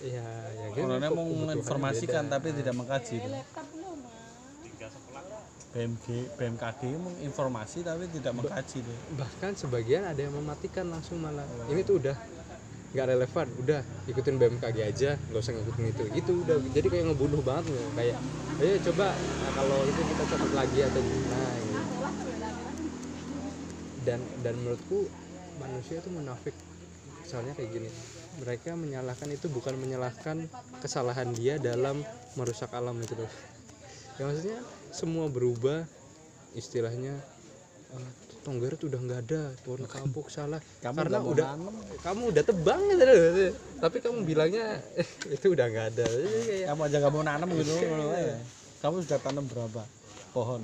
iya ya kan Orangnya mau menginformasikan beda. tapi tidak mengkaji. mah. BMG, BMKG menginformasi tapi tidak mengkaji tuh. bahkan sebagian ada yang mematikan langsung malah ini tuh udah nggak relevan udah ikutin BMKG aja nggak usah ngikutin itu. Itu udah jadi kayak ngebunuh banget loh. Kayak ayo coba nah, kalau itu kita catat lagi atau nah gitu. dan dan menurutku manusia itu munafik. Soalnya kayak gini mereka menyalahkan itu bukan menyalahkan kesalahan dia dalam merusak alam itu loh. Ya maksudnya semua berubah istilahnya eh, Tonggar itu udah nggak ada pohon kapuk salah Kamu karena udah kamu udah tebang gitu tapi kamu bilangnya "Eh, itu udah nggak ada kayak Kamu aja nggak mau nanam gitu. aja. Kamu sudah tanam berapa pohon?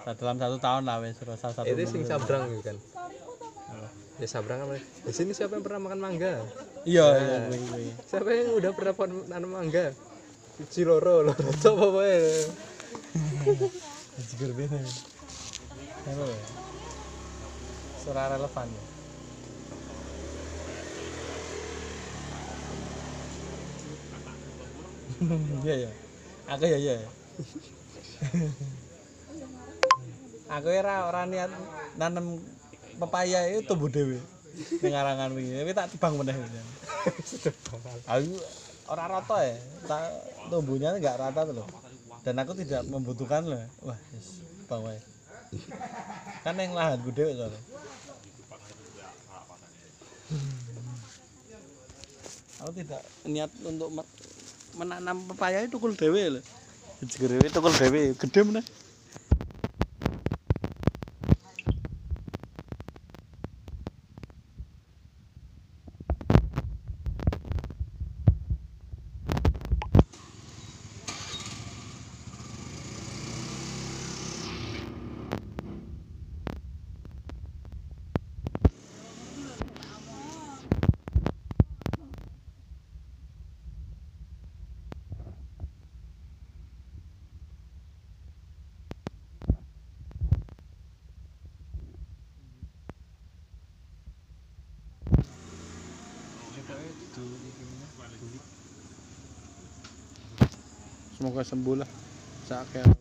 Nah, dalam satu tahun lah wes satu. itu sing sabrang gitu kan ya sabrang apa di sini siapa yang pernah makan mangga Iya, iya, iya, iya. siapa yang udah pernah nanam mangga Ciloro loh atau apa ya Jigur bene. Ya? Surah relevan ya. Iya ya. Aku ya ya. Aku ora ora niat nanam pepaya itu tumbuh dhewe. Ning arangan wingi, tapi tak tebang meneh. Aku ora rata ya. Tak tumbuhnya enggak rata tuh loh. Dan aku tidak membutuhkan loh. Wah, yes, bang wae. Kan yang lahan gede soalnya. Aku tidak niat untuk me- menanam pepaya itu tukul dewe loh. Jegere tukul dewe, gede meneh. Semoga sembuh lah. Sakit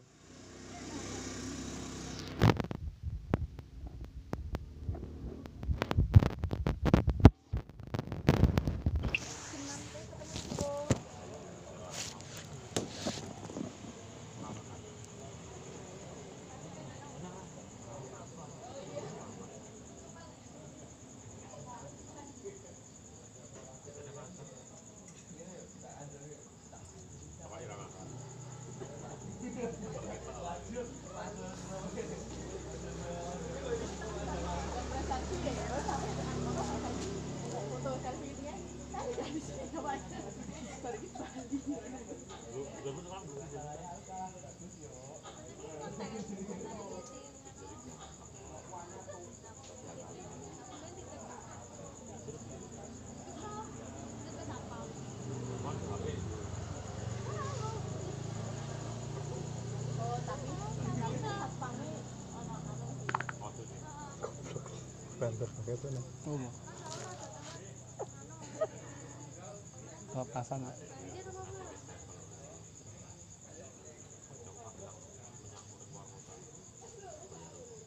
itu nih oh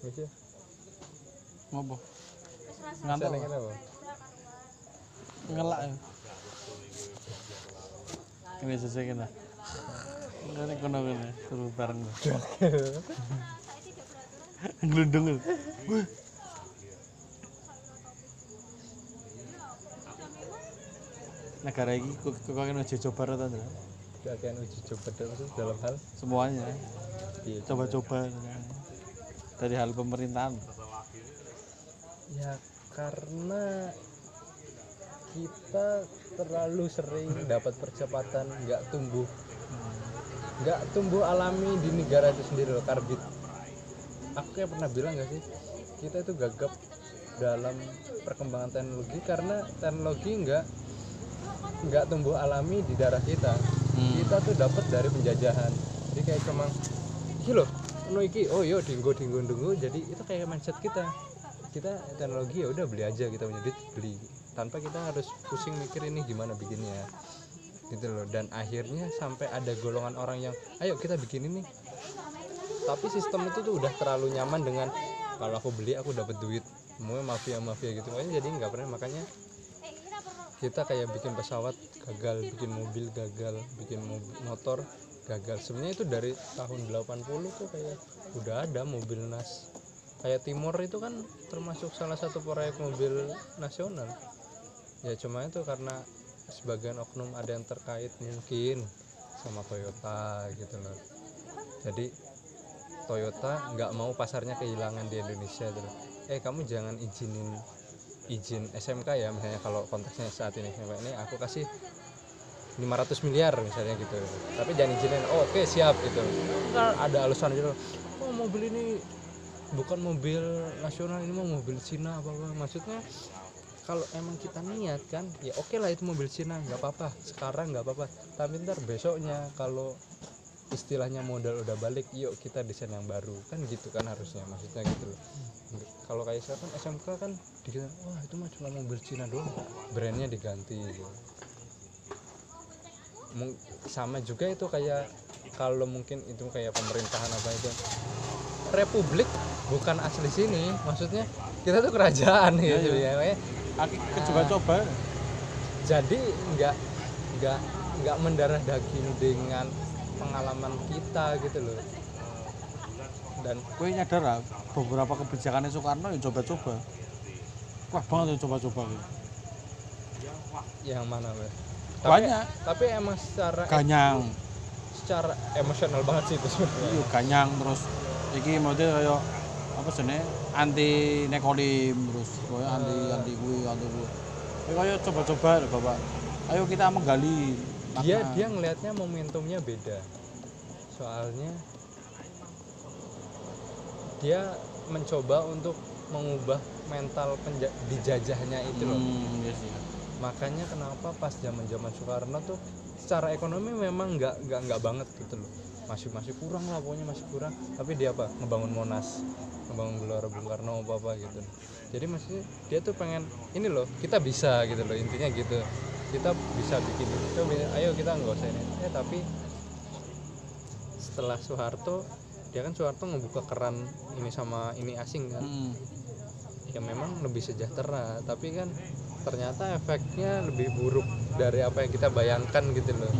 wis ya ngopo ngantuk ngelak ya. Ini sesuai kita. Ini kono kono seru bareng. Saya tidak negara ini kan uji coba rata kakean uji coba dalam dalam hal? Semuanya. Iya coba-coba dari hal pemerintahan. Ya karena kita terlalu sering dapat percepatan nggak tumbuh. Nggak tumbuh alami di negara itu sendiri loh karbit. Aku kayak pernah bilang gak sih kita itu gagap dalam perkembangan teknologi karena teknologi nggak nggak tumbuh alami di darah kita Hmm. kita tuh dapat dari penjajahan. Jadi kayak cuma iki loh no iki oh yo dinggo dinggo dinggo jadi itu kayak mindset kita. Kita teknologi ya udah beli aja kita punya duit beli. Tanpa kita harus pusing mikir ini gimana bikinnya. Gitu loh. Dan akhirnya sampai ada golongan orang yang ayo kita bikin ini. Tapi sistem itu tuh udah terlalu nyaman dengan kalau aku beli aku dapat duit. Semuanya mafia mafia gitu makanya jadi nggak pernah. Makanya kita kayak bikin pesawat gagal bikin mobil gagal bikin mobil, motor gagal. Sebenarnya itu dari tahun 80 tuh kayak udah ada mobil nas. Kayak Timor itu kan termasuk salah satu proyek mobil nasional. Ya cuma itu karena sebagian oknum ada yang terkait mungkin sama Toyota gitu loh. Jadi Toyota nggak mau pasarnya kehilangan di Indonesia gitu eh kamu jangan izinin izin SMK ya misalnya kalau konteksnya saat ini SMK ini aku kasih 500 miliar misalnya gitu. Tapi jangan izinin oh, oke siap gitu. Ntar ada alasan gitu oh mobil ini bukan mobil nasional ini mau mobil Cina apa apa maksudnya kalau emang kita niat kan ya oke lah itu mobil Cina nggak apa-apa. Sekarang nggak apa-apa. Tapi ntar besoknya kalau istilahnya modal udah balik yuk kita desain yang baru. Kan gitu kan harusnya maksudnya gitu loh. Kalau kayak saya kan SMK kan dikira wah itu mah cuma mobil Cina doang. Brandnya diganti. Gitu. Mung- sama juga itu kayak kalau mungkin itu kayak pemerintahan apa itu republik bukan asli sini maksudnya kita tuh kerajaan Iya, gitu iya. ya. Makanya Aki coba-coba jadi nggak nggak nggak mendarah daging dengan pengalaman kita gitu loh. Dan gue nyadar lah beberapa kebijakannya Soekarno ya coba-coba. Wah banget ya coba-coba gitu. yang mana tapi, banyak. tapi emang secara ganyang. secara emosional banget sih itu sebenarnya. Iya ganyang terus iki maksudnya kayak apa sih anti nekolim terus kayak anti anti gue anti gue ya kayak coba-coba bapak. Ayo kita menggali dia dia ngelihatnya momentumnya beda. Soalnya dia mencoba untuk mengubah mental penja- dijajahnya itu loh. Hmm, iya sih. Makanya kenapa pas zaman zaman Soekarno tuh secara ekonomi memang nggak nggak nggak banget gitu loh. Masih masih kurang lah pokoknya masih kurang. Tapi dia apa? Ngebangun monas ngebangun gelora Bung Karno apa apa gitu. Jadi maksudnya dia tuh pengen ini loh kita bisa gitu loh. Intinya gitu kita bisa bikin itu Coba, ayo kita nggak usah ini. Ya tapi setelah Soeharto dia kan Soeharto ngebuka keran ini sama ini asing kan. Hmm. ya memang lebih sejahtera tapi kan ternyata efeknya lebih buruk dari apa yang kita bayangkan gitu loh.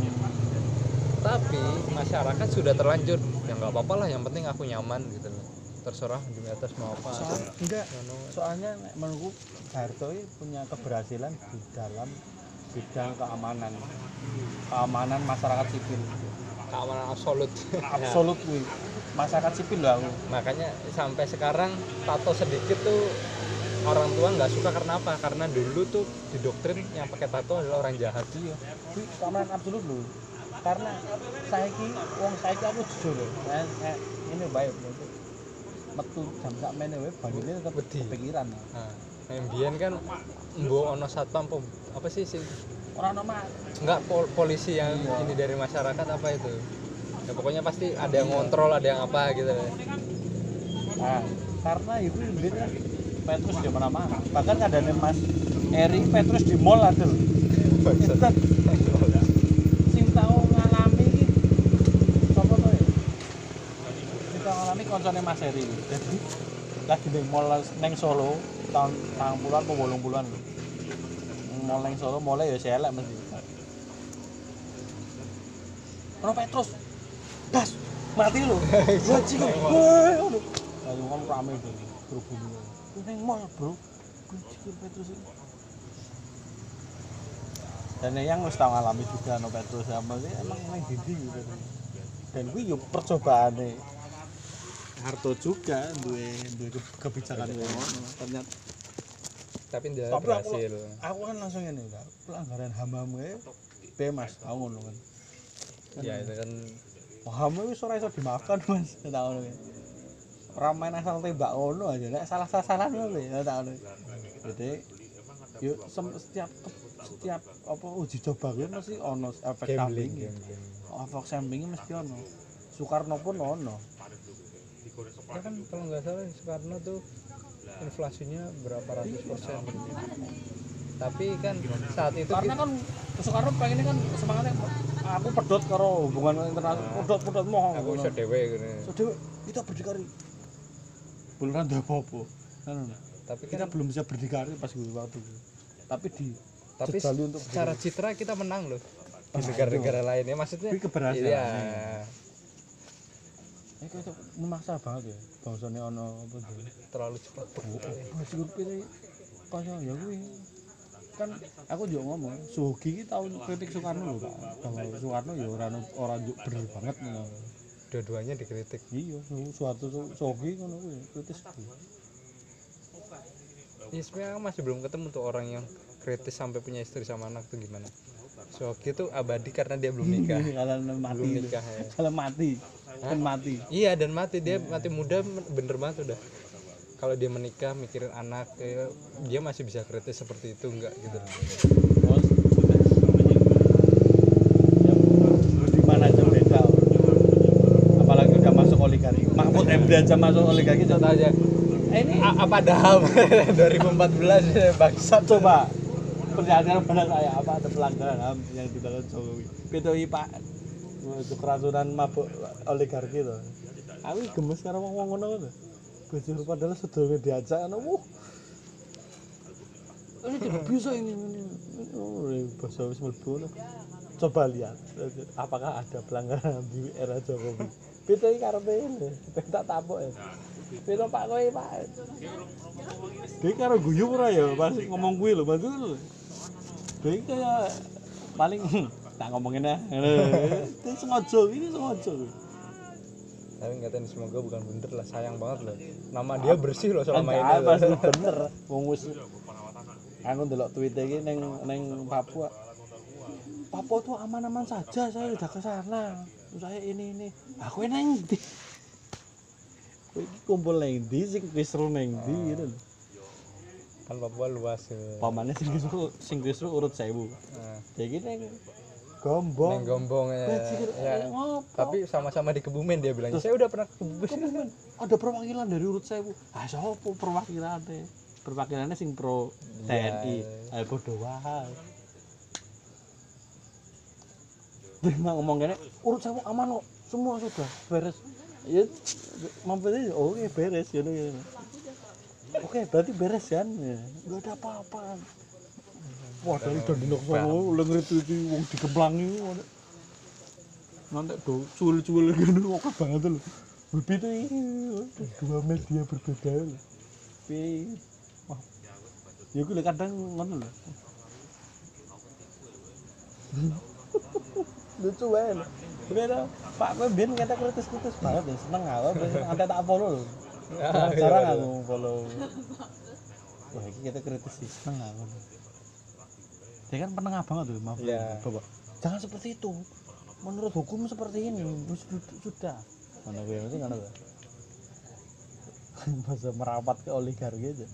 Tapi masyarakat sudah terlanjur ya nggak apa-apa lah yang penting aku nyaman gitu loh. Terserah di atas mau apa. Soal, enggak soalnya nek menurutku Harto punya keberhasilan di dalam bidang keamanan. Keamanan masyarakat sipil. Keamanan absolut. Absolut kuwi masyarakat sipil lah aku. Makanya sampai sekarang tato sedikit tuh orang tua nggak suka karena apa? Karena dulu tuh didoktrin yang pakai tato adalah orang jahat. Iya. Kuwi keamanan absolut loh. Karena saiki wong saiki aku jujur loh. Ini baik loh metu jam sak mene wae banyune tetep Wedi. kepikiran. Nah biyen kan mbo ono satpam apa sih sih? Orang nama nggak pol- polisi yang Iya. ini dari masyarakat apa itu? Ya pokoknya pasti ada yang ngontrol ada yang apa gitu nah karena itu duit kan Petrus di mana-mana bahkan ada mas Eri Petrus di mall ada loh sing tau ngalami iki sapa to ya? Sing ngalami koncone Mas Eri. Jadi lagi ning mall neng Solo tahun tahun puluhan atau bolong puluhan. Neng Solo mulai ya selek mesti. Ono Petrus. Das, mati lu. Gua ono. Lalu kan rame tuh berhubung. Neng mall, Bro. Cium Petrus ini dan yang wis tau ngalami juga no Petrus sama ini emang nang dindi gitu dan gue yuk percobaan nih Harto juga duwe duwe ke- kebijakan ngono ternyata. Tapi dia Tapi aku- berhasil. aku kan langsung ini enggak pelanggaran HAM HAM gue bebas aku ngono kan. Ya itu kan oh, HAM wis ora iso dimaafkan mas. Tak ngono kan. Ora main asal tembak ngono aja. Nek salah sasaran ngono ya tak ngono. Jadi yuk sem- setiap setiap apa uji coba gue mesti ono efek samping. Efek sampingnya mesti ono. Soekarno pun ono ya kan kalau nggak salah Soekarno tuh inflasinya berapa ratus persen. Tapi kan saat itu karena kan Soekarno pengennya kan semangatnya aku pedot karo hubungan internasional pedot pedot moh aku bisa dewe gitu so dewe kita berdikari. Belum ada apa-apa. Kan, tapi kita kan belum bisa berdikari pas gue waktu itu. Tapi di tapi secara citra kita menang loh. Di negara-negara lainnya. Maksudnya Tapi keberhasilan. iya kok itu memaksa banget ya bangsane ono apa terlalu cepat masih gue pilih kaya ya gue kan aku juga ngomong Sugi ki tau kritik Soekarno lho Pak. Bahwa Soekarno ya ora ora njuk bener banget ngono. Dua-duanya dikritik. Iya suatu Sugi ngono kuwi kritis. Kuwi ya sebenarnya aku masih belum ketemu tuh orang yang kritis sampai punya istri sama anak tuh gimana Soki itu abadi karena dia belum nikah. Kalau mati. Belum nikah ya. Kalau mati. Kan mati. Iya dan mati. Dia mati muda bener banget udah. Kalau dia menikah mikirin anak ya, dia masih bisa kritis seperti itu enggak gitu. Terus beda apalagi udah masuk oligarki. Mahfud MD aja masuk oligarki contoh aja. Ini A- apa ada hal? 2014 ya bangsat. Coba pernyataan pada saya apa ada pelanggaran HAM yang dilakukan Jokowi PTI Pak. Itu kerasunan mabuk oligarki tuh aku gemes karo wong wong ngono tuh bujur padahal sedulur diajak ana wuh. Ini tidak bisa ini ini oh bahasa wis mlebu coba lihat apakah ada pelanggaran di era Jokowi? PTI karepe ini tak tapuk ya. Piro Pak kowe Pak. Dia karo guyu ora ya pas ngomong kuwi lho bantu lho dia kaya paling tak ngomongin ya dia sengaja ini sengaja. Tapi nggak tahu semoga bukan bener lah sayang banget loh. Nama dia bersih loh selama ini loh. pasti bener. Wong wis aku ndelok tweet iki ning ning Papua. Papua tuh aman-aman saja saya udah ke sana. Saya ini ini. Aku neng iki kumpul neng ndi sing kisru neng ndi gitu lho kan Papua luas ya. pamane sing kisru sing kisru urut 1000 Nah, jadi neng gombong Neng Gombong ya. Ya. ngopo? Tapi sama-sama di Kebumen dia bilang. Saya udah pernah ke Kebumen. Kebumen ada perwakilan dari urut saya bu ah siapa perwakilannya perwakilannya sing pro TNI ayo bodoh dia mah ngomong gini urut saya aman kok semua sudah beres ya mampirnya oke beres ya ya. Oke berarti beres kan? Ya. Nggak ada apa-apa. Wah dari di solo udah ngerti wong dikemplangi. Nanti do cuil-cuil gini oke banget loh itu iya, dua media berbeda loh. Tapi wah, ya gue kadang ngono loh. Lucu banget. Beda Pak gue biar kata kritis-kritis banget ya seneng aku. Nanti tak follow loh. Ah, Jarang iya, aku follow. Wah ini kita kritis sih aku. Dia kan penengah banget tuh maaf Iya. bapak. Jangan seperti itu. Menurut hukum seperti ini sudah. Mana gue yang penting mana gue? Masa merapat ke oligarki aja.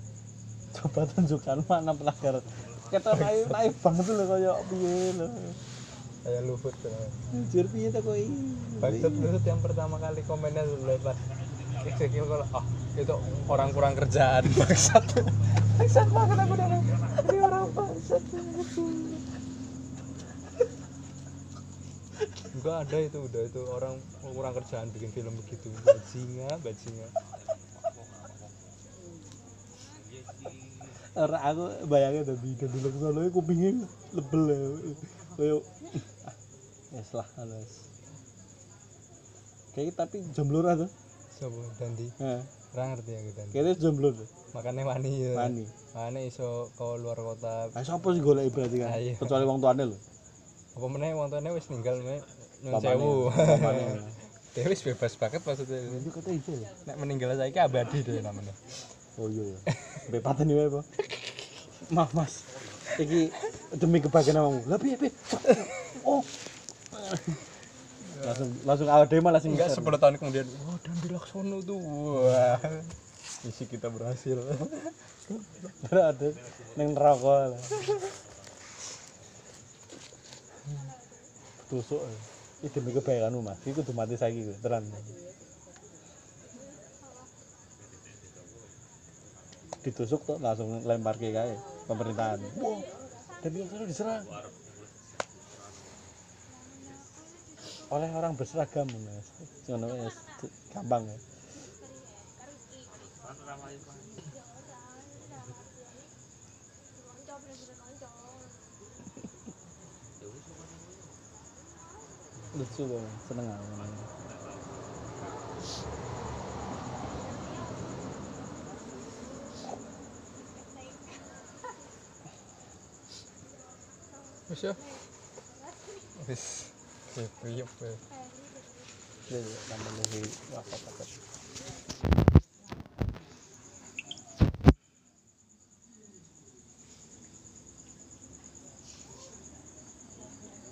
Coba tunjukkan mana pelanggar. Kita naik naik banget tuh loh kayak piye loh. Kayak Luhut. tuh. Anjir piye kok Bangsat Luhut yang pertama kali komennya dulu pas Ezekiel kalau ah itu orang kurang kerjaan bangsat. Bangsat banget aku udah ini orang bangsat. Enggak ada itu udah itu orang kurang kerjaan bikin film begitu. Bajingan, bajingan. Ora aku bayangin tadi dan dulu sana aku pingin lebel ya. Wes lah halus. Kayak tapi ra tuh. Sopo Dandi? Heeh. Ora ngerti ya kita. Kayaknya jomblo tuh. Makanya wani ya. Wani. Makanya iso ke luar kota. Ah sapa sih golek berarti kan? Ah. Kecuali wong tuane lho. Apa meneh wong tuane wis ninggal meneh nyun sewu. Dia wis bebas banget maksudnya. Itu kata iso ya. Nek meninggal saiki abadi deh namanya. Oh iya ya. Mbek paten wae, Pak. Maaf, Mas. Iki demi kebahagiaan awakmu. Lah piye, piye? Oh. Langsung langsung awal demo langsung Enggak. 10 tahun kemudian, wah Dandi Laksono tuh. Wah. Misi kita berhasil. Baru ada neng rokok. Tusuk. Ini demi kebaikanmu mas. Ini kudu mati saiki kuwi, tenan. Ditusuk tuh langsung lempar ke kae pemerintahan. Wah, dan kan diserang. Oleh orang berseragam mas. Ngono ya gampang ya. Lucu banget, seneng aku. Wis ya. Wis. Siap, siap. Jadi, namanya si wakaf